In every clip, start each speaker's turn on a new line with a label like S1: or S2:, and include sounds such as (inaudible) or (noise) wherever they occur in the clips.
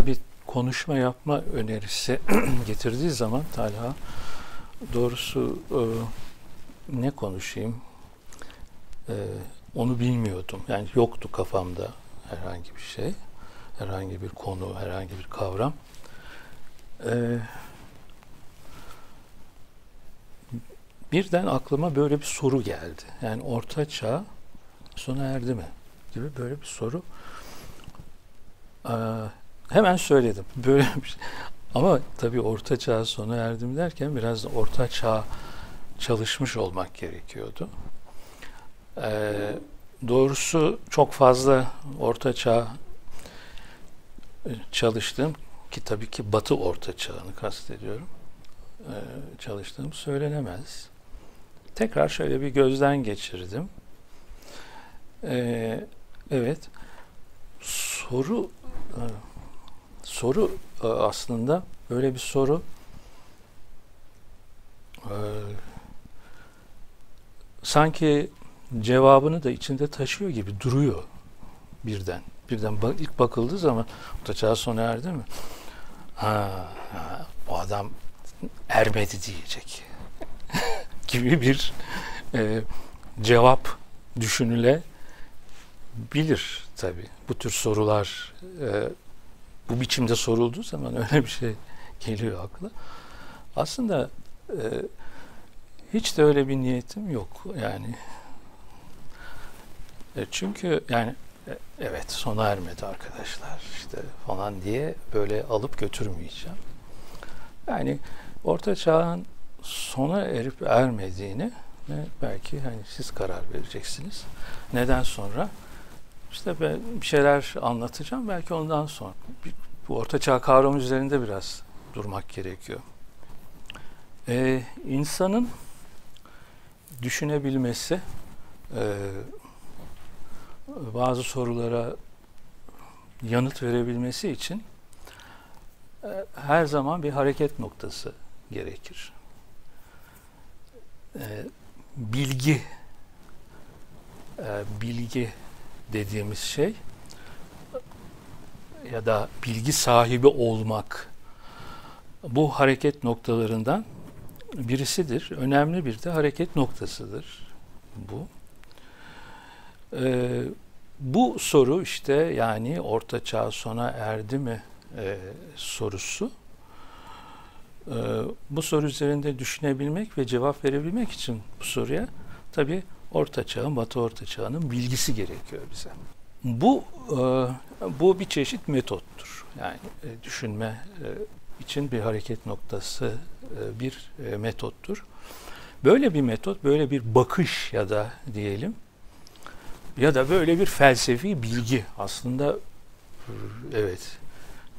S1: bana bir konuşma yapma önerisi (clears throat) getirdiği zaman Talha doğrusu e, ne konuşayım e, onu bilmiyordum. Yani yoktu kafamda herhangi bir şey, herhangi bir konu, herhangi bir kavram. E, birden aklıma böyle bir soru geldi. Yani orta çağ sona erdi mi? gibi böyle bir soru. Ee, hemen söyledim. Böyle bir şey. Ama tabii orta çağ sona erdim derken biraz orta çağ çalışmış olmak gerekiyordu. Ee, doğrusu çok fazla orta çağ e, çalıştım ki tabii ki Batı orta çağını kastediyorum. Ee, çalıştığım söylenemez. Tekrar şöyle bir gözden geçirdim. Ee, evet. Soru e, soru e, aslında böyle bir soru e, sanki cevabını da içinde taşıyor gibi duruyor birden. Birden ilk bakıldığı zaman orta çağ sona erdi mi? Ha, ha, bu adam ermedi diyecek (laughs) gibi bir e, cevap düşünüle bilir tabi. Bu tür sorular e, bu biçimde sorulduğu zaman öyle bir şey geliyor akla. Aslında e, hiç de öyle bir niyetim yok. Yani e, çünkü yani e, evet sona ermedi arkadaşlar işte falan diye böyle alıp götürmeyeceğim. Yani orta çağın sona erip ermediğini belki hani siz karar vereceksiniz. Neden sonra? İşte ben bir şeyler anlatacağım. Belki ondan sonra bu ortaçağ kavramı üzerinde biraz durmak gerekiyor. Ee, insanın düşünebilmesi, e, bazı sorulara yanıt verebilmesi için e, her zaman bir hareket noktası gerekir. E, bilgi, e, bilgi dediğimiz şey ya da bilgi sahibi olmak bu hareket noktalarından birisidir. Önemli bir de hareket noktasıdır bu. Ee, bu soru işte yani orta çağ sona erdi mi e, sorusu. Ee, bu soru üzerinde düşünebilmek ve cevap verebilmek için bu soruya tabi Orta Çağ'ın, Batı Orta Çağ'ın bilgisi gerekiyor bize. Bu e, bu bir çeşit metottur. Yani e, düşünme e, için bir hareket noktası bir metottur. Böyle bir metot, böyle bir bakış ya da diyelim ya da böyle bir felsefi bilgi aslında evet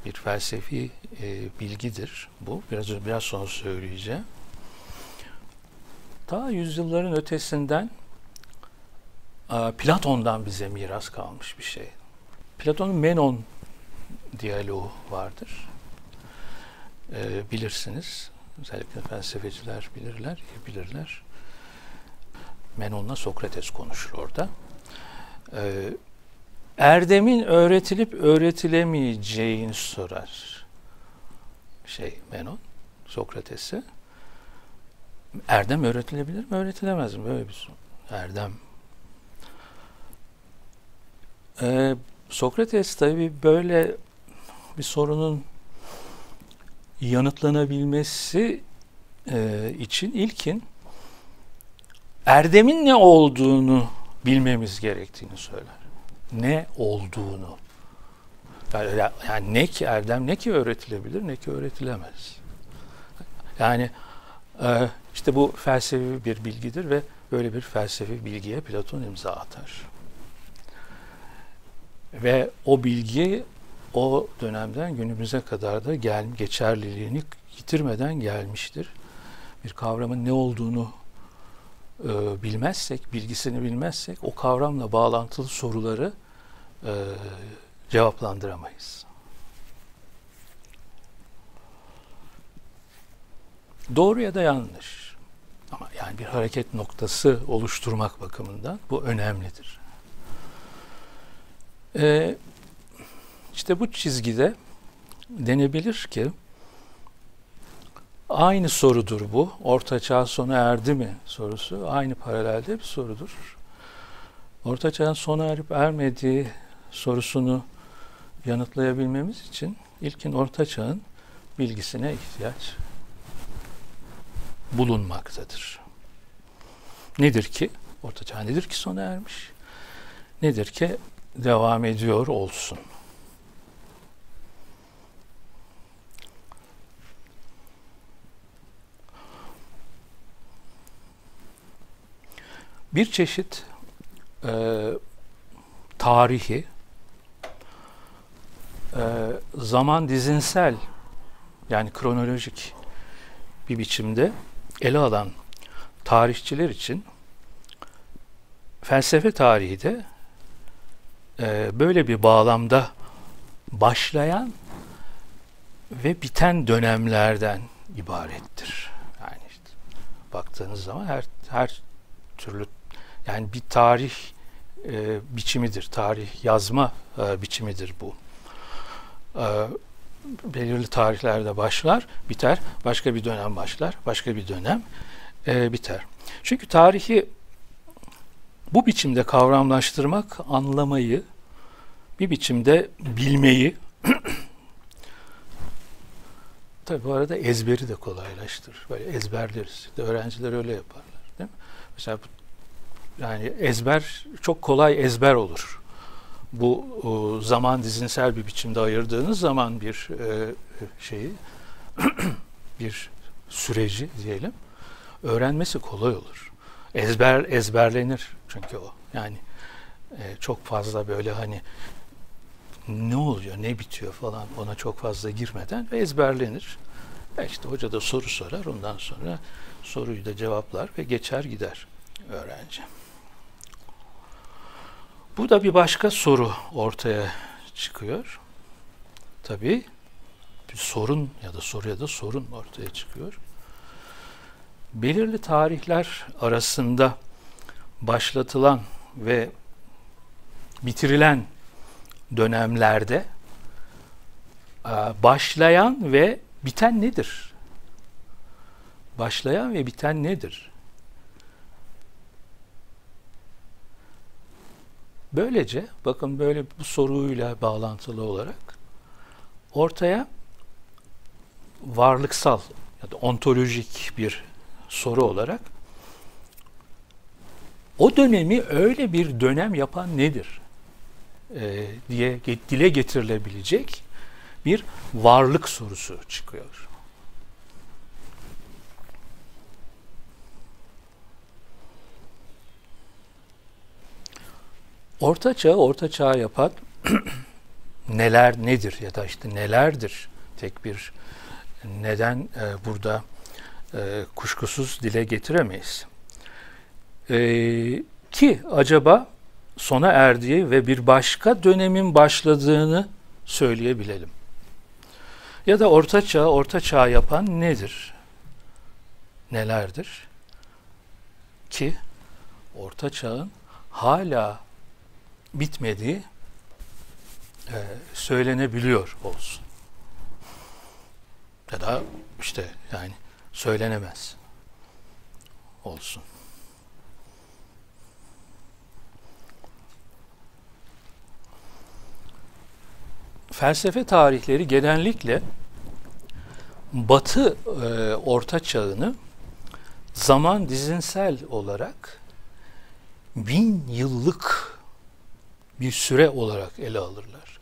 S1: bir felsefi bilgidir bu. Biraz biraz sonra söyleyeceğim. Ta yüzyılların ötesinden Platon'dan bize miras kalmış bir şey. Platon'un Menon diyaloğu vardır. E, bilirsiniz. Özellikle felsefeciler bilirler, bilirler. Menon'la Sokrates konuşur orada. E, Erdem'in öğretilip öğretilemeyeceğini sorar. Şey Menon, Sokrates'e. Erdem öğretilebilir mi, öğretilemez mi? Böyle bir. Erdem ee, Sokrates tabii böyle bir sorunun yanıtlanabilmesi e, için ilkin erdemin ne olduğunu bilmemiz gerektiğini söyler. Ne olduğunu. Yani, yani ne ki erdem ne ki öğretilebilir ne ki öğretilemez. Yani e, işte bu felsefi bir bilgidir ve böyle bir felsefi bilgiye Platon imza atar. Ve o bilgi o dönemden günümüze kadar da gel, geçerliliğini yitirmeden gelmiştir. Bir kavramın ne olduğunu e, bilmezsek, bilgisini bilmezsek o kavramla bağlantılı soruları e, cevaplandıramayız. Doğru ya da yanlış. Ama yani bir hareket noktası oluşturmak bakımından bu önemlidir. Ee, işte bu çizgide denebilir ki aynı sorudur bu. Orta çağ sona erdi mi sorusu aynı paralelde bir sorudur. Orta çağın sona erip ermediği sorusunu yanıtlayabilmemiz için ilkin orta çağın bilgisine ihtiyaç bulunmaktadır. Nedir ki? Orta çağ nedir ki sona ermiş? Nedir ki devam ediyor olsun? Bir çeşit e, tarihi e, zaman dizinsel yani kronolojik bir biçimde ele alan tarihçiler için felsefe tarihi de e, böyle bir bağlamda başlayan ve biten dönemlerden ibarettir. Yani işte baktığınız zaman her her türlü yani bir tarih e, biçimidir, tarih yazma e, biçimidir bu. E, belirli tarihlerde başlar, biter, başka bir dönem başlar, başka bir dönem e, biter. Çünkü tarihi bu biçimde kavramlaştırmak, anlamayı, bir biçimde bilmeyi, (clears throat) tabi bu arada ezberi de kolaylaştırır. Böyle ezberleriz. İşte öğrenciler öyle yaparlar. Değil mi? Mesela yani ezber çok kolay ezber olur bu e, zaman dizinsel bir biçimde ayırdığınız zaman bir e, şeyi (clears throat) bir süreci diyelim öğrenmesi kolay olur. Ezber ezberlenir çünkü o. Yani e, çok fazla böyle hani ne oluyor, ne bitiyor falan ona çok fazla girmeden ve ezberlenir. E işte hoca da soru sorar, ondan sonra soruyu da cevaplar ve geçer gider öğrenci. Bu da bir başka soru ortaya çıkıyor. Tabii bir sorun ya da soru ya da sorun ortaya çıkıyor. Belirli tarihler arasında başlatılan ve bitirilen dönemlerde e, başlayan ve biten nedir? Başlayan ve biten nedir? Böylece bakın böyle bu soruyla bağlantılı olarak ortaya varlıksal ya da ontolojik bir soru olarak o dönemi öyle bir dönem yapan nedir e, diye dile getirilebilecek bir varlık sorusu çıkıyor. Orta çağ, orta çağ yapan (clears throat) neler nedir ya da işte nelerdir tek bir neden e, burada e, kuşkusuz dile getiremeyiz. E, ki acaba sona erdiği ve bir başka dönemin başladığını söyleyebilelim. Ya da orta çağ, orta çağ yapan nedir? Nelerdir? Ki orta çağın hala bitmediği e, söylenebiliyor olsun. Ya da işte yani söylenemez olsun. Felsefe tarihleri genellikle Batı e, Orta Çağını zaman dizinsel olarak bin yıllık bir süre olarak ele alırlar.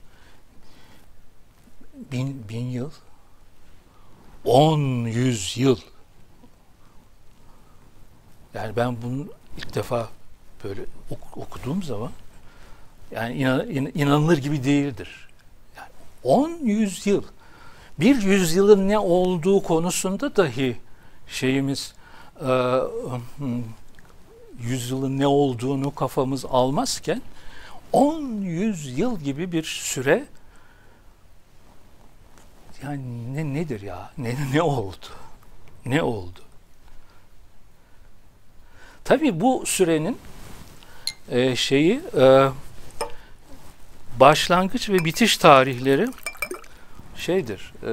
S1: Bin, bin yıl, on yüz yıl. Yani ben bunu ilk defa böyle ok- okuduğum zaman yani inan, inanılır gibi değildir. Yani on yüz yıl. Bir yüzyılın ne olduğu konusunda dahi şeyimiz e, yüzyılın ne olduğunu kafamız almazken 10-100 yıl gibi bir süre yani ne nedir ya? Ne ne oldu? Ne oldu? Tabii bu sürenin e, şeyi e, başlangıç ve bitiş tarihleri şeydir, e,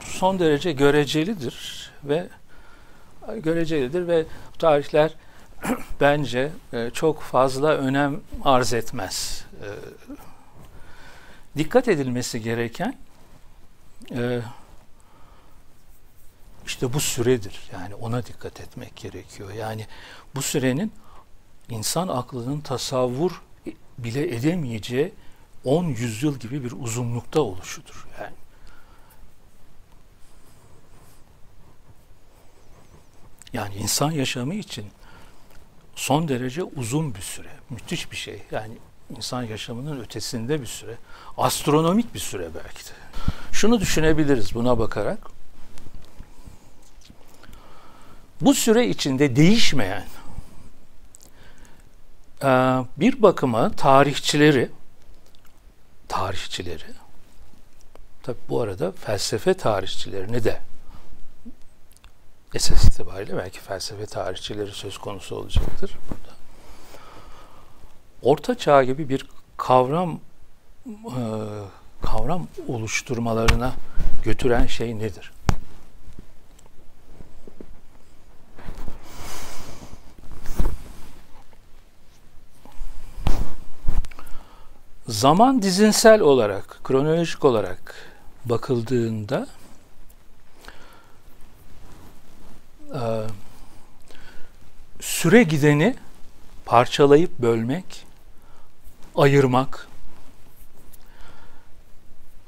S1: son derece görecelidir ve görecelidir ve tarihler (clears throat) bence e, çok fazla önem arz etmez. E, dikkat edilmesi gereken e, işte bu süredir. Yani ona dikkat etmek gerekiyor. Yani bu sürenin insan aklının tasavvur bile edemeyeceği 10 yüzyıl gibi bir uzunlukta oluşudur. Yani Yani insan yaşamı için son derece uzun bir süre. Müthiş bir şey. Yani insan yaşamının ötesinde bir süre. Astronomik bir süre belki de. Şunu düşünebiliriz buna bakarak. Bu süre içinde değişmeyen bir bakıma tarihçileri tarihçileri tabi bu arada felsefe tarihçilerini de esas itibariyle belki felsefe tarihçileri söz konusu olacaktır burada. Orta çağ gibi bir kavram e, kavram oluşturmalarına götüren şey nedir? Zaman dizinsel olarak, kronolojik olarak bakıldığında e, süre gideni parçalayıp bölmek, ayırmak,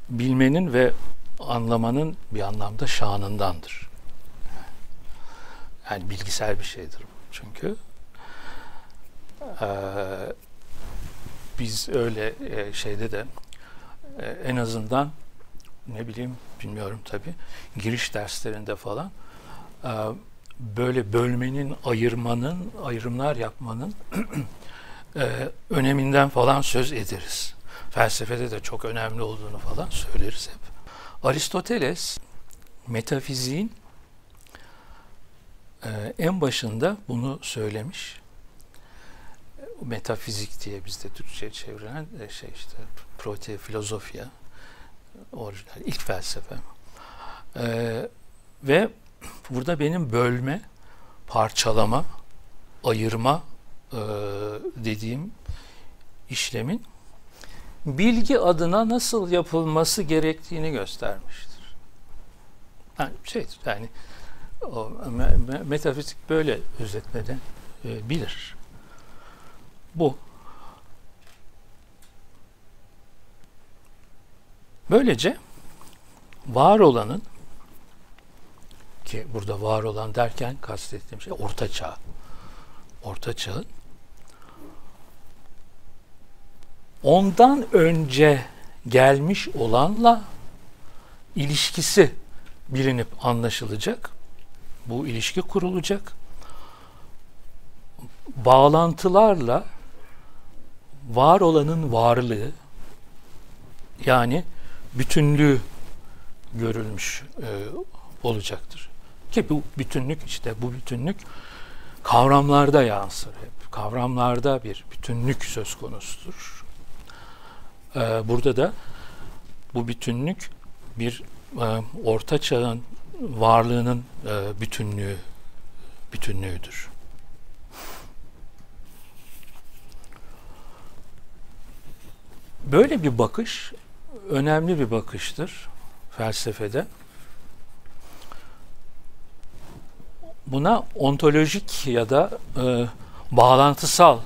S1: bilmenin ve anlamanın bir anlamda şanındandır. Yani bilgisel bir şeydir bu. Çünkü e, biz öyle e, şeyde de e, en azından ne bileyim bilmiyorum tabi giriş derslerinde falan e, böyle bölmenin, ayırmanın, ayrımlar yapmanın (clears throat) e, öneminden falan söz ederiz. Felsefede de çok önemli olduğunu falan söyleriz hep. Aristoteles metafiziğin e, en başında bunu söylemiş. Metafizik diye bizde Türkçe çevrilen e, şey işte prote filozofya orijinal ilk felsefe. E, ve burada benim bölme, parçalama, ayırma e, dediğim işlemin bilgi adına nasıl yapılması gerektiğini göstermiştir. Yani şey yani o metafizik böyle özetmeden e, bilir. Bu. Böylece var olanın ki burada var olan derken kastettiğim şey orta çağ. Orta çağın ondan önce gelmiş olanla ilişkisi bilinip anlaşılacak. Bu ilişki kurulacak. Bağlantılarla var olanın varlığı yani bütünlüğü görülmüş e, olacaktır. Ki bu bütünlük işte bu bütünlük kavramlarda yansır hep. Kavramlarda bir bütünlük söz konusudur. Ee, burada da bu bütünlük bir e, orta çağın varlığının e, bütünlüğü bütünlüğüdür. Böyle bir bakış önemli bir bakıştır felsefede. Buna ontolojik ya da e, bağlantısal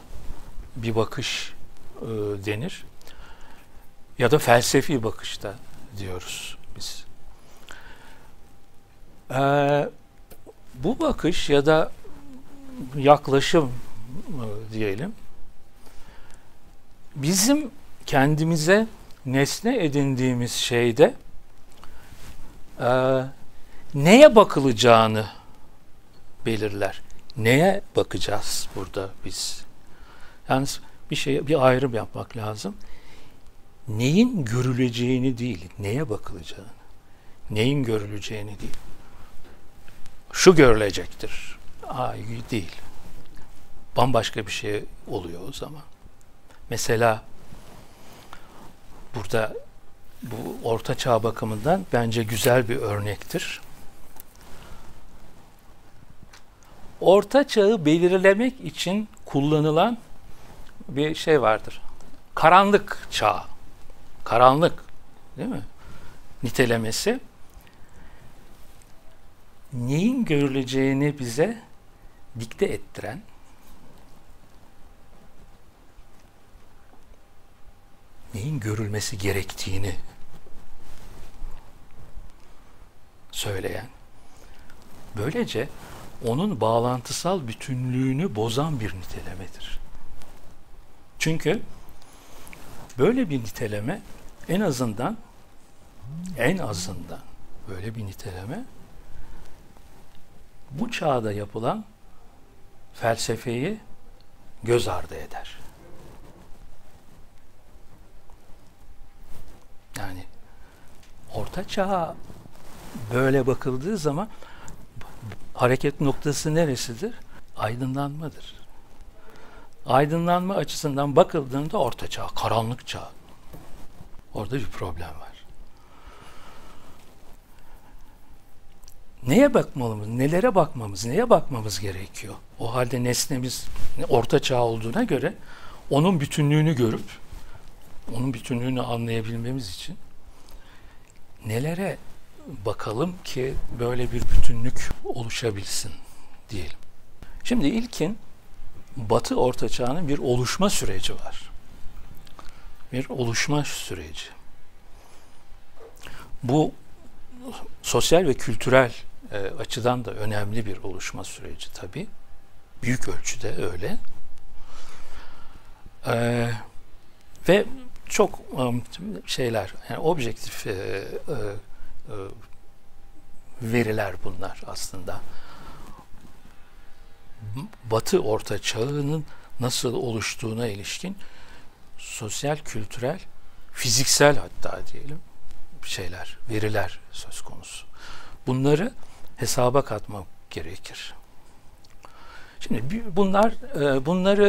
S1: bir bakış e, denir. Ya da felsefi bakışta diyoruz biz. E, bu bakış ya da yaklaşım e, diyelim bizim kendimize nesne edindiğimiz şeyde e, neye bakılacağını belirler. Neye bakacağız burada biz? Yalnız bir şey bir ayrım yapmak lazım. Neyin görüleceğini değil, neye bakılacağını. Neyin görüleceğini değil. Şu görülecektir. Ay değil. Bambaşka bir şey oluyor o zaman. Mesela burada bu Orta Çağ bakımından bence güzel bir örnektir. Orta Çağ'ı belirlemek için kullanılan bir şey vardır. Karanlık çağ. Karanlık. Değil mi? Nitelemesi. Neyin görüleceğini bize dikte ettiren neyin görülmesi gerektiğini söyleyen böylece onun bağlantısal bütünlüğünü bozan bir nitelemedir. Çünkü böyle bir niteleme en azından en azından böyle bir niteleme bu çağda yapılan felsefeyi göz ardı eder. Yani orta çağa böyle bakıldığı zaman hareket noktası neresidir? Aydınlanmadır. Aydınlanma açısından bakıldığında orta çağ, karanlık çağ. Orada bir problem var. Neye bakmalımız, nelere bakmamız, neye bakmamız gerekiyor? O halde nesnemiz orta çağ olduğuna göre onun bütünlüğünü görüp onun bütünlüğünü anlayabilmemiz için nelere bakalım ki böyle bir bütünlük oluşabilsin diyelim. Şimdi ilkin Batı Orta Çağ'ın bir oluşma süreci var. Bir oluşma süreci. Bu sosyal ve kültürel e, açıdan da önemli bir oluşma süreci tabii. Büyük ölçüde öyle. E, ve çok şeyler, yani objektif veriler bunlar aslında. Batı Orta Çağı'nın nasıl oluştuğuna ilişkin sosyal, kültürel, fiziksel hatta diyelim şeyler, veriler söz konusu. Bunları hesaba katmak gerekir. Şimdi bunlar bunları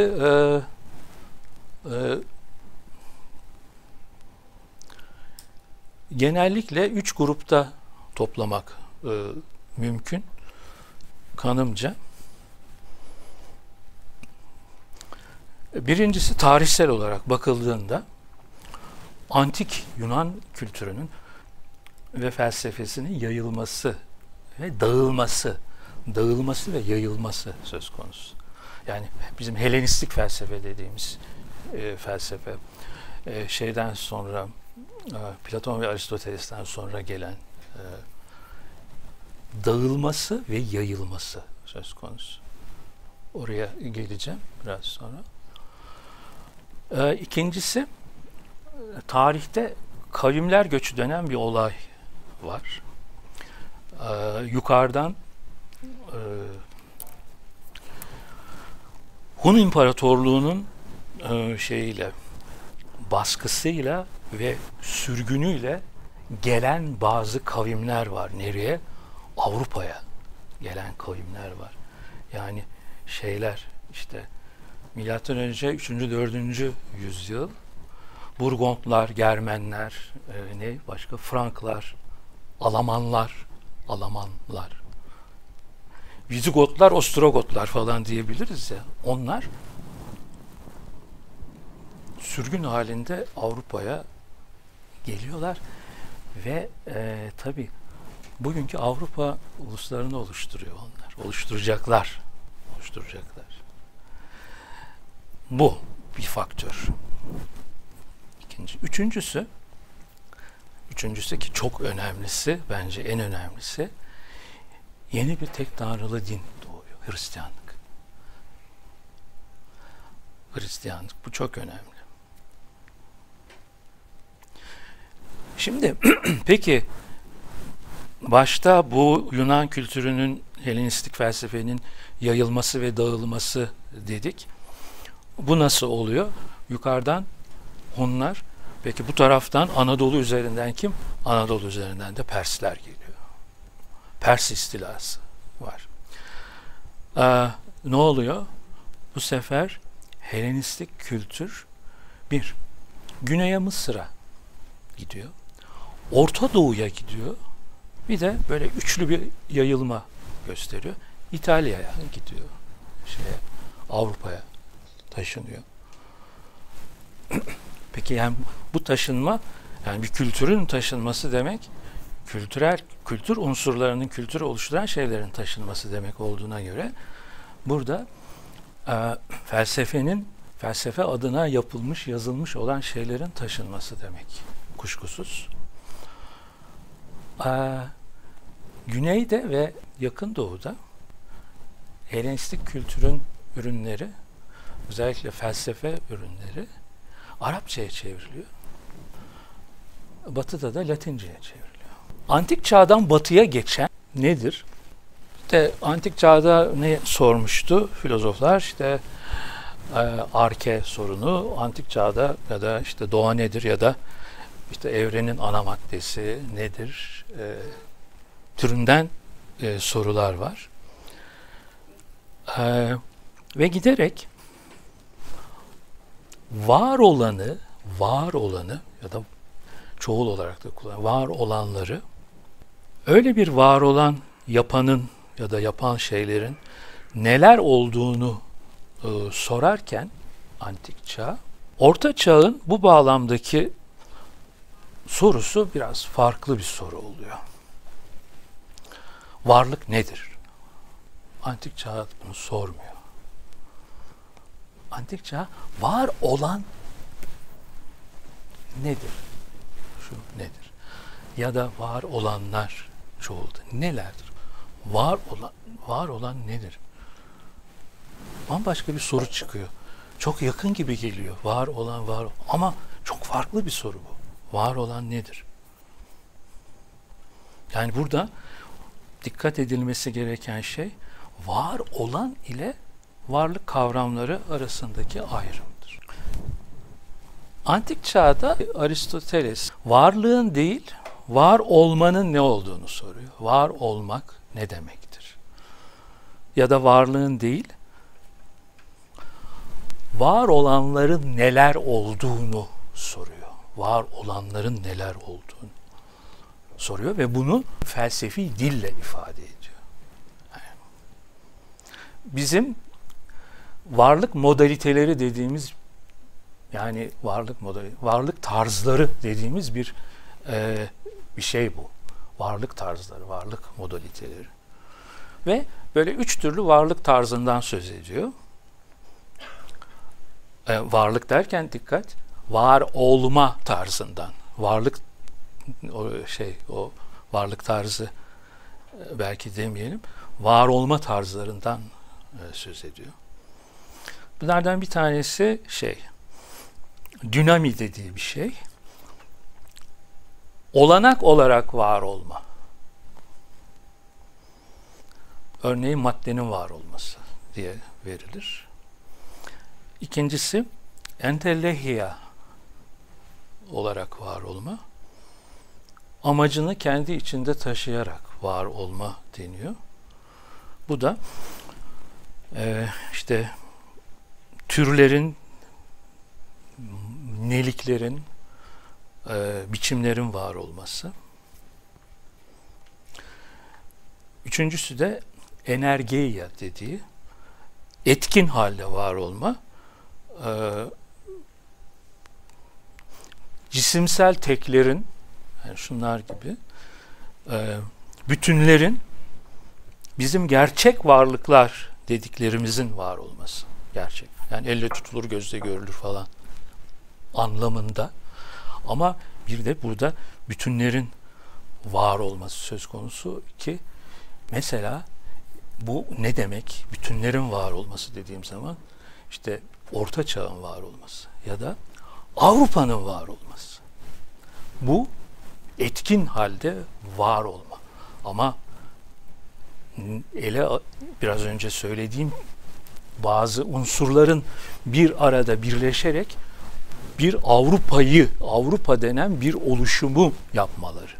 S1: e, e, genellikle üç grupta toplamak mümkün kanımca. Birincisi tarihsel olarak bakıldığında antik Yunan kültürünün ve felsefesinin yayılması ve dağılması, dağılması ve yayılması söz konusu. Yani bizim Helenistik felsefe dediğimiz e, felsefe e, şeyden sonra e, Platon ve Aristoteles'ten sonra gelen e, dağılması ve yayılması söz konusu. Oraya geleceğim biraz sonra. E, ikincisi tarihte kavimler göçü denen bir olay var. Ee, yukarıdan e, Hun İmparatorluğu'nun e, şeyiyle baskısıyla ve sürgünüyle gelen bazı kavimler var. Nereye? Avrupa'ya gelen kavimler var. Yani şeyler işte milattan önce 3. 4. yüzyıl Burgondlar, Germenler, e, ne başka Franklar, Alamanlar, Alamanlar. Vizigotlar, Ostrogotlar falan diyebiliriz ya. Onlar sürgün halinde Avrupa'ya geliyorlar ve e, tabi bugünkü Avrupa uluslarını oluşturuyor onlar. Oluşturacaklar. Oluşturacaklar. Bu bir faktör. İkinci. Üçüncüsü Üçüncüsü ki çok önemlisi, bence en önemlisi, yeni bir tek tanrılı din doğuyor, Hristiyanlık. Hristiyanlık, bu çok önemli. Şimdi (clears throat) peki başta bu Yunan kültürünün Helenistik felsefenin yayılması ve dağılması dedik. Bu nasıl oluyor? Yukarıdan Hunlar Peki bu taraftan Anadolu üzerinden kim? Anadolu üzerinden de Persler geliyor. Pers istilası var. Ee, ne oluyor? Bu sefer Helenistik kültür bir, Güney'e Mısır'a gidiyor. Orta Doğu'ya gidiyor. Bir de böyle üçlü bir yayılma gösteriyor. İtalya'ya gidiyor. Şeye, Avrupa'ya taşınıyor. (clears throat) Peki yani bu taşınma yani bir kültürün taşınması demek kültürel kültür unsurlarının kültürü oluşturan şeylerin taşınması demek olduğuna göre burada e, felsefenin felsefe adına yapılmış, yazılmış olan şeylerin taşınması demek kuşkusuz. E, güneyde ve yakın doğuda Helenistik kültürün ürünleri, özellikle felsefe ürünleri Arapçaya çevriliyor. Batı'da da Latince'ye çevriliyor. Antik çağdan batıya geçen nedir? İşte antik çağda ne sormuştu filozoflar? İşte e, arke sorunu antik çağda ya da işte doğa nedir ya da işte evrenin ana maddesi nedir e, türünden e, sorular var. E, ve giderek var olanı, var olanı ya da çoğul olarak da kullan, var olanları öyle bir var olan yapanın ya da yapan şeylerin neler olduğunu e, sorarken antik çağ, orta çağın bu bağlamdaki sorusu biraz farklı bir soru oluyor. Varlık nedir? Antik çağ bunu sormuyor. Antik çağ var olan nedir? Şu nedir? Ya da var olanlar çoğuldu. Nelerdir? Var olan var olan nedir? Bambaşka bir soru çıkıyor. Çok yakın gibi geliyor. Var olan var ama çok farklı bir soru bu. Var olan nedir? Yani burada dikkat edilmesi gereken şey var olan ile varlık kavramları arasındaki ayrımdır. Antik çağda Aristoteles varlığın değil, var olmanın ne olduğunu soruyor. Var olmak ne demektir? Ya da varlığın değil, var olanların neler olduğunu soruyor. Var olanların neler olduğunu soruyor ve bunu felsefi dille ifade ediyor. bizim varlık modaliteleri dediğimiz yani varlık modeli, varlık tarzları dediğimiz bir e, bir şey bu. Varlık tarzları, varlık modaliteleri. Ve böyle üç türlü varlık tarzından söz ediyor. E, varlık derken dikkat, var olma tarzından. Varlık o şey o varlık tarzı e, belki demeyelim. Var olma tarzlarından e, söz ediyor. Bunlardan bir tanesi şey dinami dediği bir şey. Olanak olarak var olma. Örneğin maddenin var olması diye verilir. İkincisi entelehiya olarak var olma. Amacını kendi içinde taşıyarak var olma deniyor. Bu da e, işte türlerin, neliklerin, e, biçimlerin var olması. Üçüncüsü de energeya dediği etkin halde var olma. E, cisimsel teklerin, yani şunlar gibi, e, bütünlerin bizim gerçek varlıklar dediklerimizin var olması. Gerçek. Yani elle tutulur, gözle görülür falan anlamında. Ama bir de burada bütünlerin var olması söz konusu ki mesela bu ne demek? Bütünlerin var olması dediğim zaman işte Orta Çağ'ın var olması ya da Avrupa'nın var olması. Bu etkin halde var olma. Ama ele biraz önce söylediğim bazı unsurların bir arada birleşerek bir Avrupa'yı, Avrupa denen bir oluşumu yapmaları.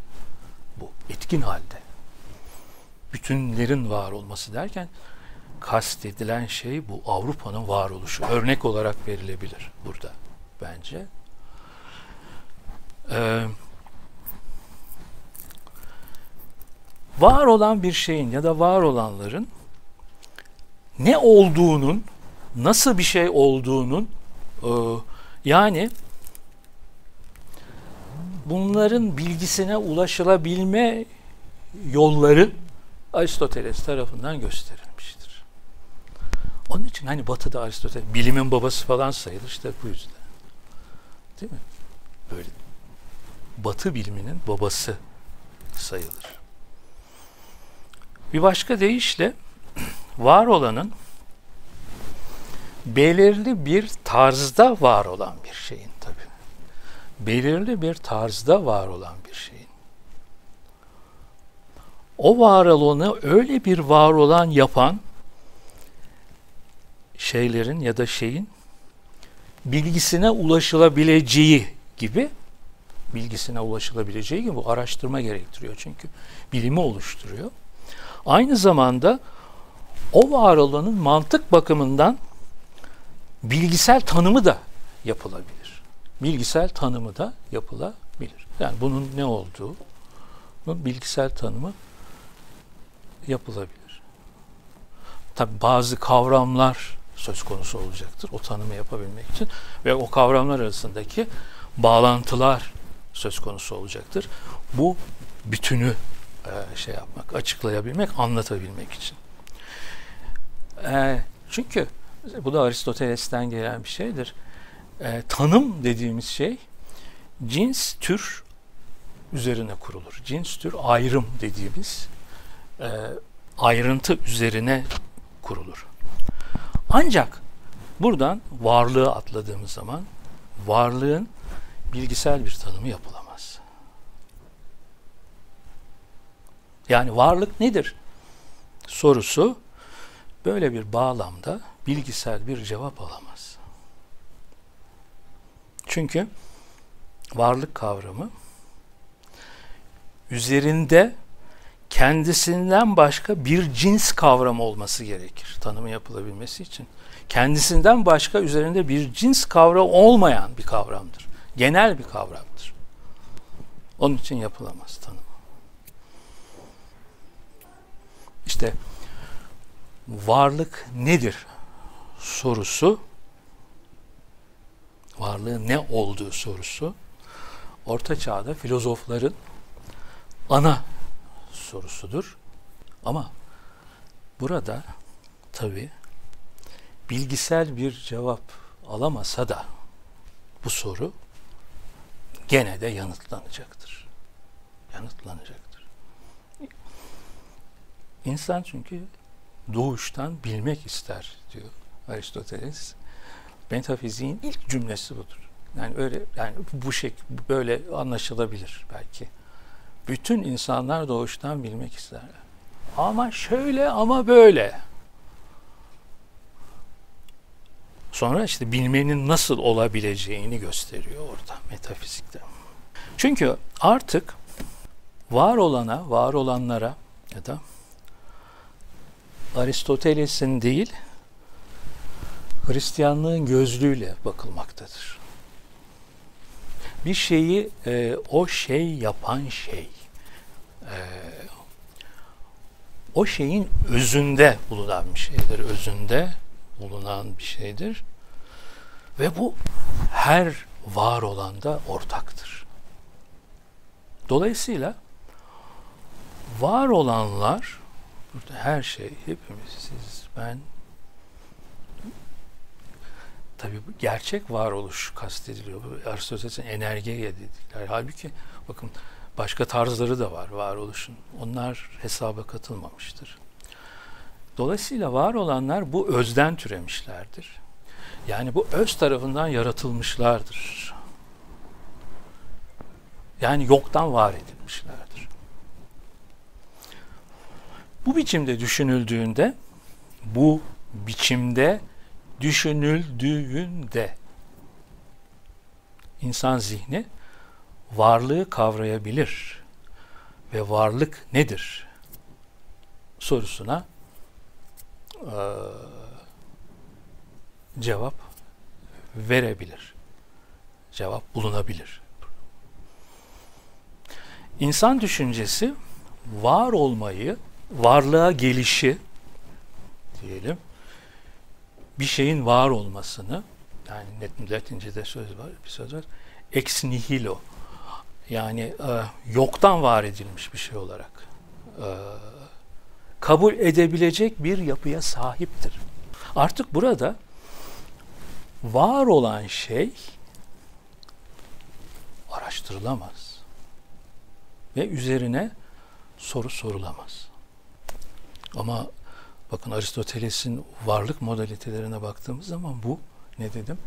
S1: Bu etkin halde. Bütünlerin var olması derken kastedilen şey bu Avrupa'nın varoluşu. Örnek olarak verilebilir burada bence. Ee, var olan bir şeyin ya da var olanların ne olduğunun, nasıl bir şey olduğunun e, yani bunların bilgisine ulaşılabilme yolları Aristoteles tarafından gösterilmiştir. Onun için hani Batı'da Aristoteles bilimin babası falan sayılır işte bu yüzden. Değil mi? Böyle Batı biliminin babası sayılır. Bir başka deyişle var olanın belirli bir tarzda var olan bir şeyin tabi. Belirli bir tarzda var olan bir şeyin. O var olanı öyle bir var olan yapan şeylerin ya da şeyin bilgisine ulaşılabileceği gibi bilgisine ulaşılabileceği gibi bu araştırma gerektiriyor çünkü bilimi oluşturuyor. Aynı zamanda o var olanın mantık bakımından bilgisel tanımı da yapılabilir. Bilgisel tanımı da yapılabilir. Yani bunun ne olduğu, bunun bilgisel tanımı yapılabilir. Tabi bazı kavramlar söz konusu olacaktır o tanımı yapabilmek için ve o kavramlar arasındaki bağlantılar söz konusu olacaktır. Bu bütünü e, şey yapmak, açıklayabilmek, anlatabilmek için. E, çünkü bu da Aristoteles'ten gelen bir şeydir. E, tanım dediğimiz şey cins tür üzerine kurulur. Cins tür ayrım dediğimiz e, ayrıntı üzerine kurulur. Ancak buradan varlığı atladığımız zaman varlığın bilgisel bir tanımı yapılamaz. Yani varlık nedir? Sorusu böyle bir bağlamda bilgisel bir cevap alamaz. Çünkü varlık kavramı üzerinde kendisinden başka bir cins kavramı olması gerekir tanımı yapılabilmesi için. Kendisinden başka üzerinde bir cins kavramı olmayan bir kavramdır. Genel bir kavramdır. Onun için yapılamaz tanım. İşte varlık nedir sorusu, varlığın ne olduğu sorusu, Orta Çağ'da filozofların ana sorusudur. Ama burada tabi bilgisel bir cevap alamasa da bu soru gene de yanıtlanacaktır. Yanıtlanacaktır. İnsan çünkü doğuştan bilmek ister diyor Aristoteles. Metafiziğin ilk cümlesi budur. Yani öyle yani bu şey böyle anlaşılabilir belki. Bütün insanlar doğuştan bilmek isterler. Ama şöyle ama böyle. Sonra işte bilmenin nasıl olabileceğini gösteriyor orada metafizikte. Çünkü artık var olana, var olanlara ya da Aristoteles'in değil Hristiyanlığın gözlüğüyle bakılmaktadır. Bir şeyi e, o şey yapan şey e, o şeyin özünde bulunan bir şeydir. Özünde bulunan bir şeydir. Ve bu her var olanda ortaktır. Dolayısıyla var olanlar burada her şey hepimiz siz ben tabi gerçek varoluş kastediliyor. Aristoteles'in enerjiye dedikler. Halbuki bakın başka tarzları da var varoluşun. Onlar hesaba katılmamıştır. Dolayısıyla var olanlar bu özden türemişlerdir. Yani bu öz tarafından yaratılmışlardır. Yani yoktan var edilmişlerdir. Bu biçimde düşünüldüğünde, bu biçimde düşünüldüğünde insan zihni varlığı kavrayabilir ve varlık nedir sorusuna e, cevap verebilir. Cevap bulunabilir. İnsan düşüncesi var olmayı, varlığa gelişi diyelim, bir şeyin var olmasını, yani Latince'de söz var, bir söz var, ex nihilo, yani e, yoktan var edilmiş bir şey olarak e, kabul edebilecek bir yapıya sahiptir. Artık burada var olan şey araştırılamaz ve üzerine soru sorulamaz. Ama bakın Aristoteles'in varlık modalitelerine baktığımız zaman bu ne dedim?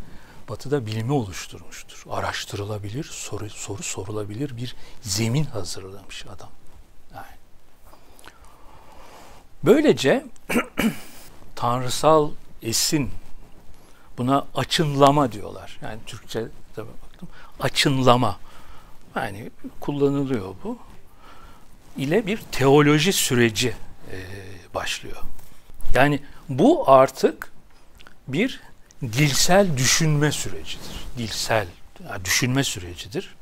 S1: Batı'da bilimi oluşturmuştur. Araştırılabilir, soru, soru sorulabilir bir zemin hazırlamış adam. Yani. Böylece (clears throat) tanrısal esin buna açınlama diyorlar. Yani Türkçe'de baktım. Açınlama. Yani kullanılıyor bu. ile bir teoloji süreci e, başlıyor. Yani bu artık bir dilsel düşünme sürecidir. Dilsel yani düşünme sürecidir.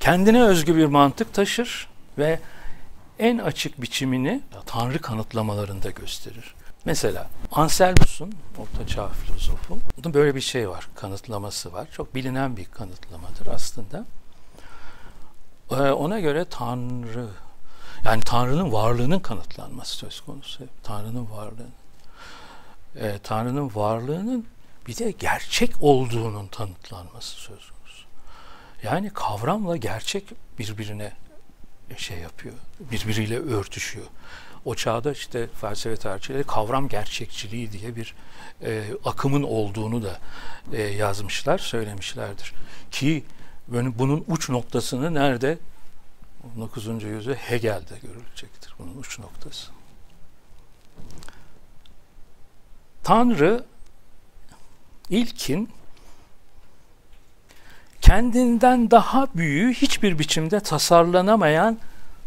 S1: Kendine özgü bir mantık taşır ve en açık biçimini Tanrı kanıtlamalarında gösterir. Mesela Anselmus'un Orta Çağ filozofu, bunun böyle bir şey var, kanıtlaması var. Çok bilinen bir kanıtlamadır aslında. Ee, ona göre Tanrı, yani Tanrı'nın varlığının kanıtlanması söz konusu. Tanrı'nın varlığı. Ee, Tanrı'nın varlığının bir de gerçek olduğunun tanıtlanması söz konusu. Yani kavramla gerçek birbirine şey yapıyor, birbiriyle örtüşüyor. O çağda işte felsefe tarihçileri kavram gerçekçiliği diye bir e, akımın olduğunu da e, yazmışlar, söylemişlerdir. Ki bunun uç noktasını nerede? 19. yüzyılda Hegel'de görülecektir bunun uç noktası. Tanrı ilkin kendinden daha büyüğü hiçbir biçimde tasarlanamayan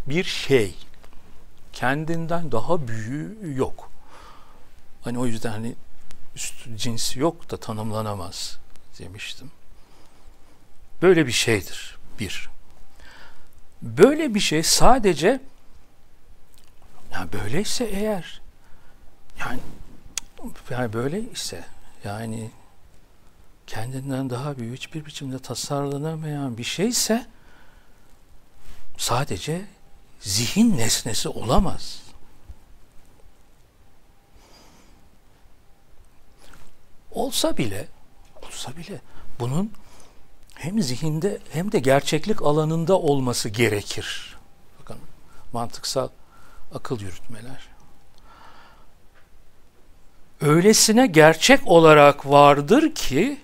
S1: bir şey. Kendinden daha büyüğü yok. Hani o yüzden hani üst cinsi yok da tanımlanamaz demiştim. Böyle bir şeydir. Bir. Böyle bir şey sadece yani böyleyse eğer yani yani böyle ise yani kendinden daha büyük hiçbir biçimde tasarlanamayan bir şeyse sadece zihin nesnesi olamaz. Olsa bile olsa bile bunun hem zihinde hem de gerçeklik alanında olması gerekir. Bakın mantıksal akıl yürütmeler. Öylesine gerçek olarak vardır ki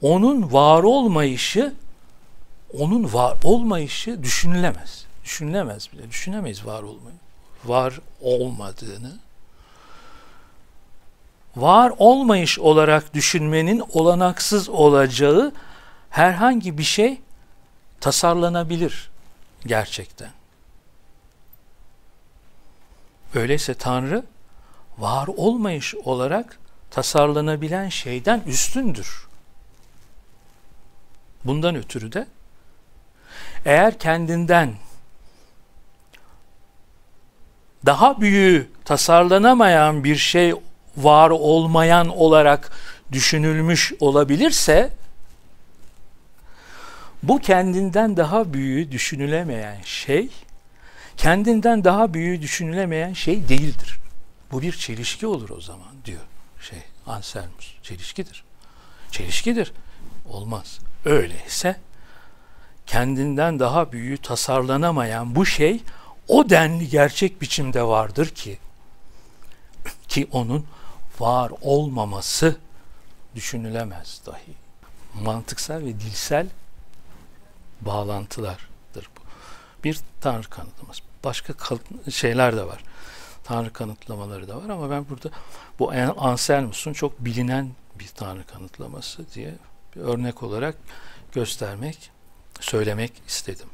S1: onun var olmayışı onun var olmayışı düşünülemez. Düşünülemez bile. Düşünemeyiz var olmayı. Var olmadığını. Var olmayış olarak düşünmenin olanaksız olacağı herhangi bir şey tasarlanabilir gerçekten. Öyleyse Tanrı var olmayış olarak tasarlanabilen şeyden üstündür. Bundan ötürü de eğer kendinden daha büyüğü tasarlanamayan bir şey var olmayan olarak düşünülmüş olabilirse bu kendinden daha büyüğü düşünülemeyen şey kendinden daha büyüğü düşünülemeyen şey değildir. Bu bir çelişki olur o zaman diyor şey Anselmus. Çelişkidir. Çelişkidir. Olmaz. Öyleyse kendinden daha büyüğü tasarlanamayan bu şey o denli gerçek biçimde vardır ki ki onun var olmaması düşünülemez dahi. Mantıksal ve dilsel bağlantılardır bu. Bir tanrı kanıtlaması. Başka şeyler de var. Tanrı kanıtlamaları da var ama ben burada bu Anselmus'un çok bilinen bir tanrı kanıtlaması diye bir örnek olarak göstermek, söylemek istedim.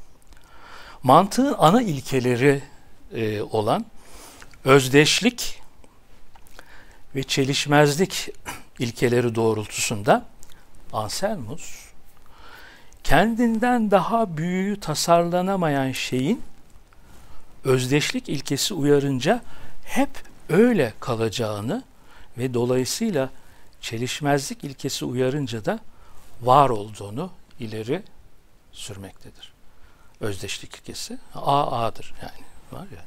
S1: Mantığın ana ilkeleri e, olan özdeşlik ve çelişmezlik ilkeleri doğrultusunda Anselmus kendinden daha büyüğü tasarlanamayan şeyin özdeşlik ilkesi uyarınca hep öyle kalacağını ve dolayısıyla çelişmezlik ilkesi uyarınca da var olduğunu ileri sürmektedir. Özdeşlik ilkesi A A'dır yani var ya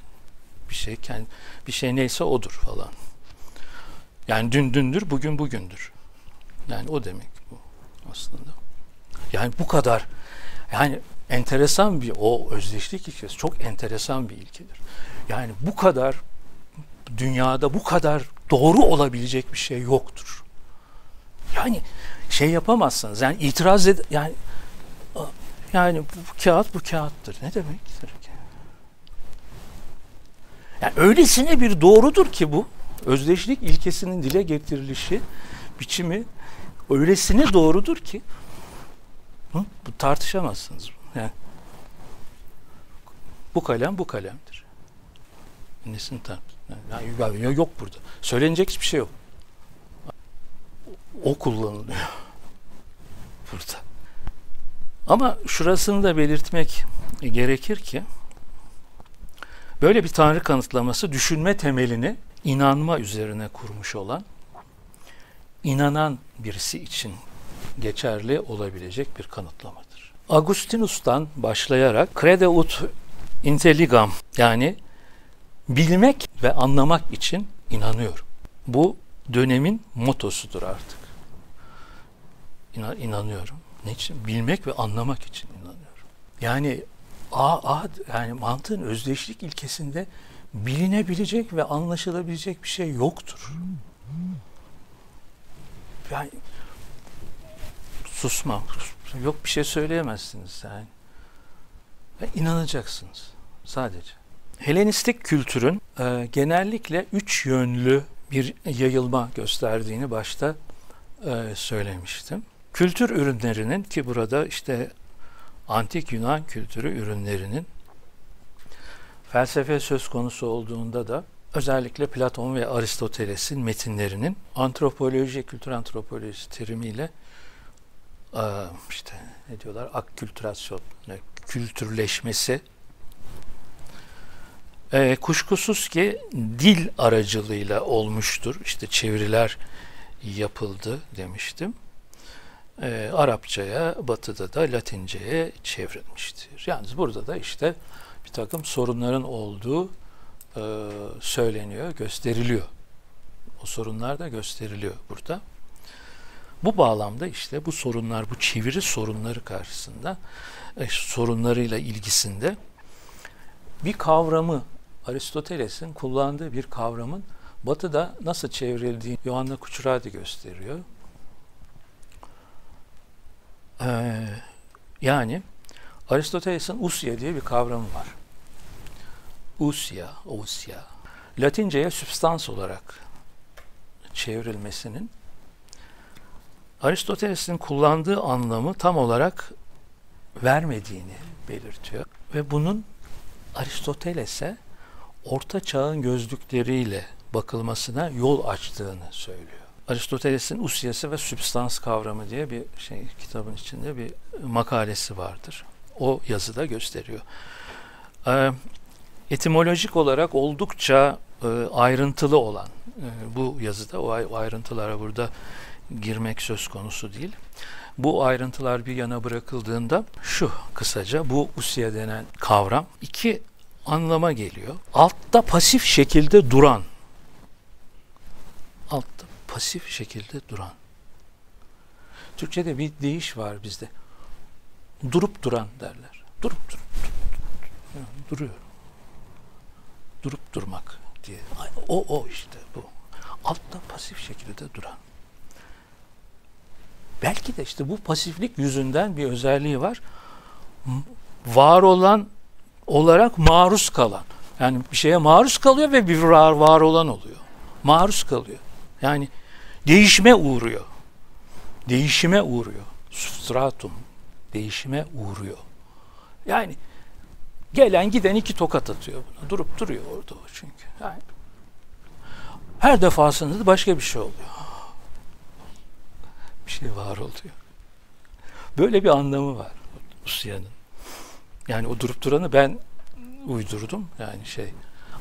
S1: bir şey kendi bir şey neyse odur falan. Yani dün dündür, bugün bugündür. Yani o demek bu aslında. Yani bu kadar yani enteresan bir o özdeşlik ilkesi çok enteresan bir ilkedir. Yani bu kadar dünyada bu kadar doğru olabilecek bir şey yoktur. Yani şey yapamazsınız. Yani itiraz ed yani yani bu kağıt bu kağıttır. Ne demektir ki? Yani öylesine bir doğrudur ki bu özdeşlik ilkesinin dile getirilişi biçimi öylesine doğrudur ki hı, bu tartışamazsınız. Yani, bu kalem bu kalemdir. Nesini tart? Yani, yok burada. Söylenecek hiçbir şey yok. O kullanılıyor (laughs) burada. Ama şurasını da belirtmek gerekir ki böyle bir tanrı kanıtlaması düşünme temelini inanma üzerine kurmuş olan inanan birisi için geçerli olabilecek bir kanıtlamadır. Agustinus'tan başlayarak crede ut intelligam yani bilmek ve anlamak için inanıyorum. Bu dönemin motosudur artık. İna, inanıyorum. Ne için? Bilmek ve anlamak için inanıyorum. Yani a, a yani mantığın özdeşlik ilkesinde bilinebilecek ve anlaşılabilecek bir şey yoktur. Yani susmam. Yok bir şey söyleyemezsiniz yani. Ve inanacaksınız sadece. Helenistik kültürün e, genellikle üç yönlü bir yayılma gösterdiğini başta e, söylemiştim. Kültür ürünlerinin ki burada işte antik Yunan kültürü ürünlerinin felsefe söz konusu olduğunda da özellikle Platon ve Aristoteles'in metinlerinin antropoloji, kültür antropolojisi terimiyle işte ne diyorlar akkültürasyon, kültürleşmesi e, kuşkusuz ki dil aracılığıyla olmuştur. İşte çeviriler yapıldı demiştim. E, Arapçaya, Batı'da da Latince'ye çevrilmiştir. Yalnız burada da işte bir takım sorunların olduğu e, söyleniyor, gösteriliyor. O sorunlar da gösteriliyor burada. Bu bağlamda işte bu sorunlar, bu çeviri sorunları karşısında, e, sorunlarıyla ilgisinde bir kavramı Aristoteles'in kullandığı bir kavramın Batı'da nasıl çevrildiğini Yohanna Kuçuradi gösteriyor. Ee, yani Aristoteles'in usya diye bir kavramı var. Usya, usya. Latince'ye sübstans olarak çevrilmesinin Aristoteles'in kullandığı anlamı tam olarak vermediğini belirtiyor. Ve bunun Aristoteles'e orta çağın gözlükleriyle bakılmasına yol açtığını söylüyor. Aristoteles'in usyası ve sübstans kavramı diye bir şey kitabın içinde bir makalesi vardır. O yazıda gösteriyor. Ee, etimolojik olarak oldukça e, ayrıntılı olan e, bu yazıda o ayrıntılara burada girmek söz konusu değil. Bu ayrıntılar bir yana bırakıldığında şu kısaca bu usya denen kavram iki anlama geliyor. Altta pasif şekilde duran. Altta pasif şekilde duran. Türkçe'de bir deyiş var bizde. Durup duran derler. Durup durup, durup, duruyor. Durup durmak diye. O o işte bu. Altta pasif şekilde duran. Belki de işte bu pasiflik yüzünden bir özelliği var. Var olan olarak maruz kalan. Yani bir şeye maruz kalıyor ve bir var, var olan oluyor. Maruz kalıyor. Yani değişime uğruyor. Değişime uğruyor. Substratum değişime uğruyor. Yani gelen giden iki tokat atıyor buna. Durup duruyor orada o çünkü. Yani her defasında da başka bir şey oluyor. Bir şey var oluyor. Böyle bir anlamı var. Usya'nın. Yani o durup duranı ben uydurdum yani şey.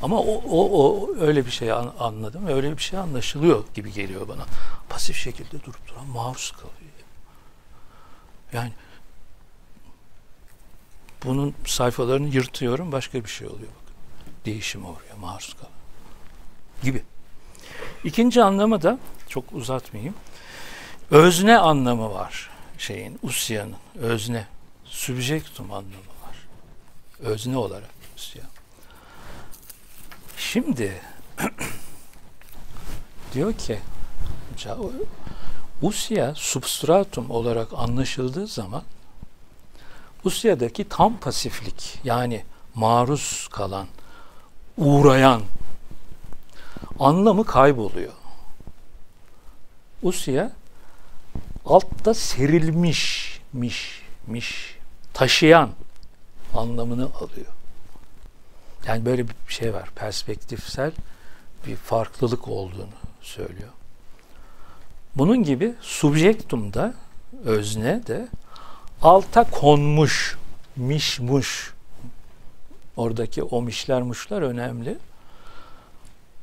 S1: Ama o, o, o öyle bir şey an, anladım. Öyle bir şey anlaşılıyor gibi geliyor bana. Pasif şekilde durup duran maruz kalıyor. Yani bunun sayfalarını yırtıyorum başka bir şey oluyor. Bakın. Değişim oluyor maruz kalıyor. Gibi. İkinci anlamı da çok uzatmayayım. Özne anlamı var şeyin, Usya'nın. Özne. Subjektum anlamı var. Özne olarak Usya. Şimdi (clears throat) diyor ki Usya substratum olarak anlaşıldığı zaman Usya'daki tam pasiflik yani maruz kalan, uğrayan anlamı kayboluyor. Usya altta serilmiş, miş, miş, taşıyan anlamını alıyor. Yani böyle bir şey var, perspektifsel bir farklılık olduğunu söylüyor. Bunun gibi subjektumda, özne de alta konmuş, mişmuş, oradaki o mişler muşlar önemli.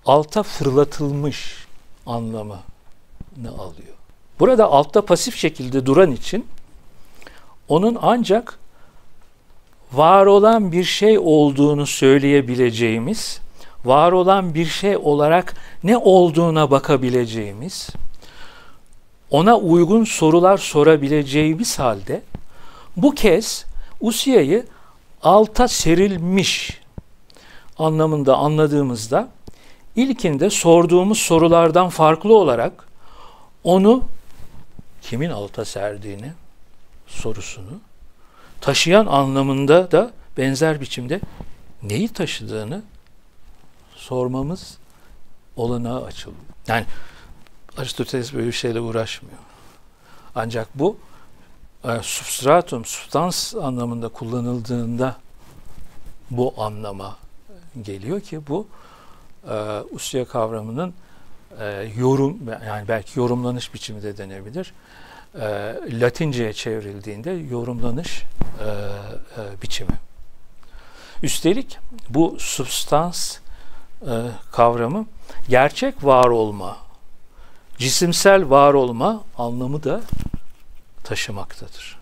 S1: Alta fırlatılmış anlamını alıyor. Burada altta pasif şekilde duran için onun ancak var olan bir şey olduğunu söyleyebileceğimiz, var olan bir şey olarak ne olduğuna bakabileceğimiz, ona uygun sorular sorabileceğimiz halde bu kez Usiya'yı alta serilmiş anlamında anladığımızda ilkinde sorduğumuz sorulardan farklı olarak onu kimin alta serdiğini sorusunu taşıyan anlamında da benzer biçimde neyi taşıdığını sormamız olanağı açılıyor. Yani Aristoteles böyle bir şeyle uğraşmıyor. Ancak bu e, substratum, substans anlamında kullanıldığında bu anlama geliyor ki bu e, usya kavramının e, yorum yani belki yorumlanış biçimi de denebilir. E, Latince'ye çevrildiğinde yorumlanış e, e, biçimi. Üstelik bu substans e, kavramı gerçek var olma, cisimsel var olma anlamı da taşımaktadır.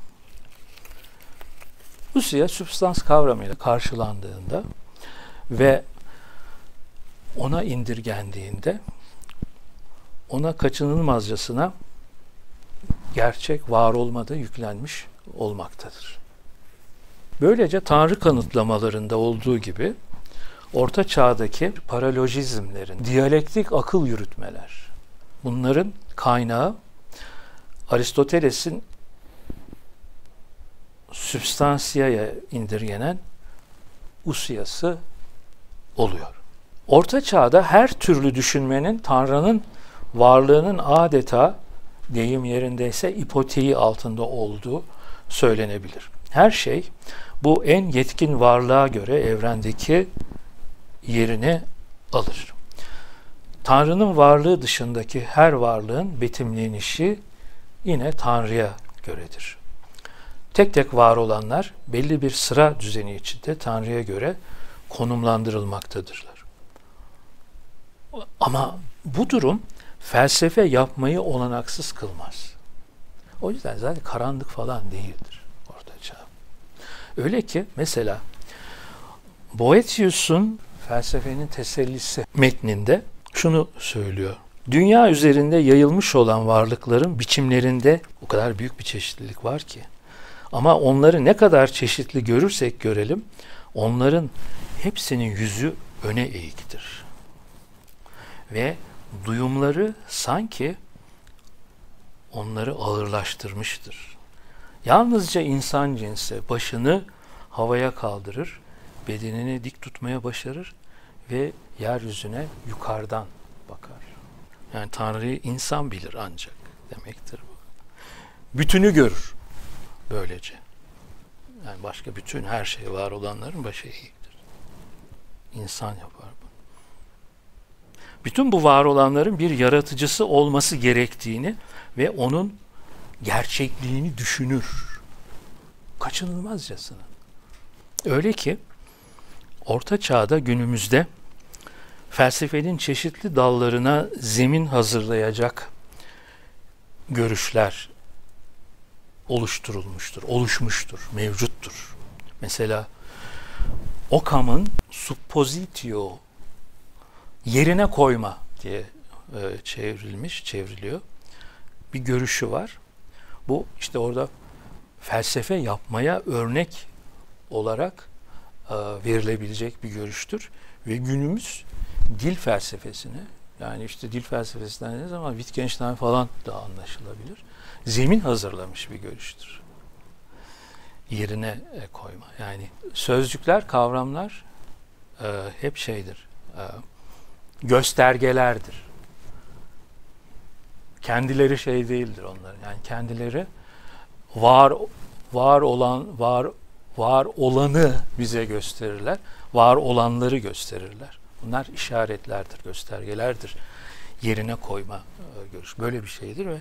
S1: Usya substans kavramıyla karşılandığında ve ona indirgendiğinde ona kaçınılmazcasına gerçek var olmada yüklenmiş olmaktadır. Böylece Tanrı kanıtlamalarında olduğu gibi Orta Çağ'daki paralojizmlerin, diyalektik akıl yürütmeler, bunların kaynağı Aristoteles'in sübstansiyaya indirgenen usiyası oluyor. Orta Çağ'da her türlü düşünmenin Tanrı'nın varlığının adeta deyim yerindeyse ipoteği altında olduğu söylenebilir. Her şey bu en yetkin varlığa göre evrendeki yerini alır. Tanrı'nın varlığı dışındaki her varlığın betimlenişi yine Tanrı'ya göredir. Tek tek var olanlar belli bir sıra düzeni içinde Tanrı'ya göre konumlandırılmaktadırlar. Ama bu durum felsefe yapmayı olanaksız kılmaz. O yüzden zaten karanlık falan değildir orta çağ. Öyle ki mesela Boetius'un felsefenin tesellisi metninde şunu söylüyor. Dünya üzerinde yayılmış olan varlıkların biçimlerinde o kadar büyük bir çeşitlilik var ki. Ama onları ne kadar çeşitli görürsek görelim, onların hepsinin yüzü öne eğiktir. Ve duyumları sanki onları ağırlaştırmıştır. Yalnızca insan cinsi başını havaya kaldırır, bedenini dik tutmaya başarır ve yeryüzüne yukarıdan bakar. Yani Tanrı'yı insan bilir ancak demektir bu. Bütünü görür böylece. Yani başka bütün her şey var olanların başı eğiktir. İnsan yapar bu. Bütün bu var olanların bir yaratıcısı olması gerektiğini ve onun gerçekliğini düşünür. Kaçınılmazcasına. Öyle ki Orta Çağ'da günümüzde felsefenin çeşitli dallarına zemin hazırlayacak görüşler oluşturulmuştur, oluşmuştur, mevcuttur. Mesela Occam'ın suppositio yerine koyma diye e, çevrilmiş, çevriliyor. Bir görüşü var. Bu işte orada felsefe yapmaya örnek olarak e, verilebilecek bir görüştür ve günümüz dil felsefesine yani işte dil felsefesinden ne zaman Wittgenstein falan da anlaşılabilir. Zemin hazırlamış bir görüştür. Yerine e, koyma. Yani sözcükler, kavramlar e, hep şeydir. E, göstergelerdir. Kendileri şey değildir onların. Yani kendileri var var olan var var olanı bize gösterirler. Var olanları gösterirler. Bunlar işaretlerdir, göstergelerdir. Yerine koyma e, görüş. Böyle bir şeydir ve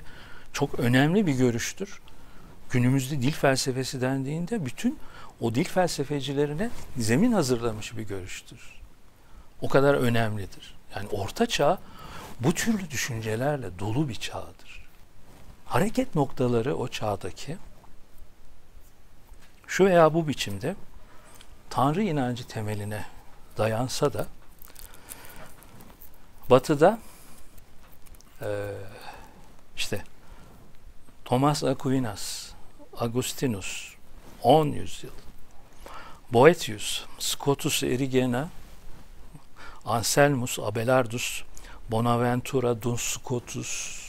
S1: çok önemli bir görüştür. Günümüzde dil felsefesi dendiğinde bütün o dil felsefecilerine zemin hazırlamış bir görüştür. O kadar önemlidir. Yani orta çağ bu türlü düşüncelerle dolu bir çağdır. Hareket noktaları o çağdaki şu veya bu biçimde Tanrı inancı temeline dayansa da Batı'da e, işte Thomas Aquinas, Agustinus 10 yüzyıl, Boetius, Scotus Erigena, Anselmus, Abelardus, Bonaventura, Duns Scotus.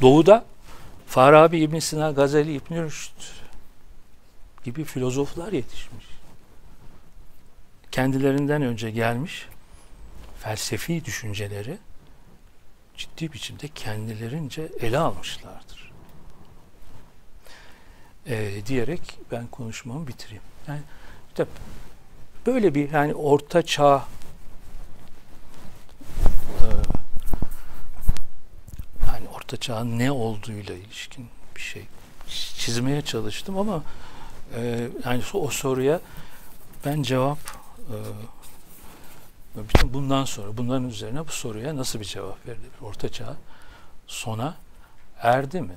S1: Doğu'da Farabi İbn Sina, Gazeli İbn Rüşd gibi filozoflar yetişmiş. Kendilerinden önce gelmiş felsefi düşünceleri ciddi biçimde kendilerince ele almışlardır. Ee, diyerek ben konuşmamı bitireyim. Yani işte böyle bir yani orta çağ e, yani orta çağın ne olduğuyla ilişkin bir şey çizmeye çalıştım ama e, yani o soruya ben cevap e, bütün bundan sonra bunların üzerine bu soruya nasıl bir cevap verilir? Orta çağ sona erdi mi?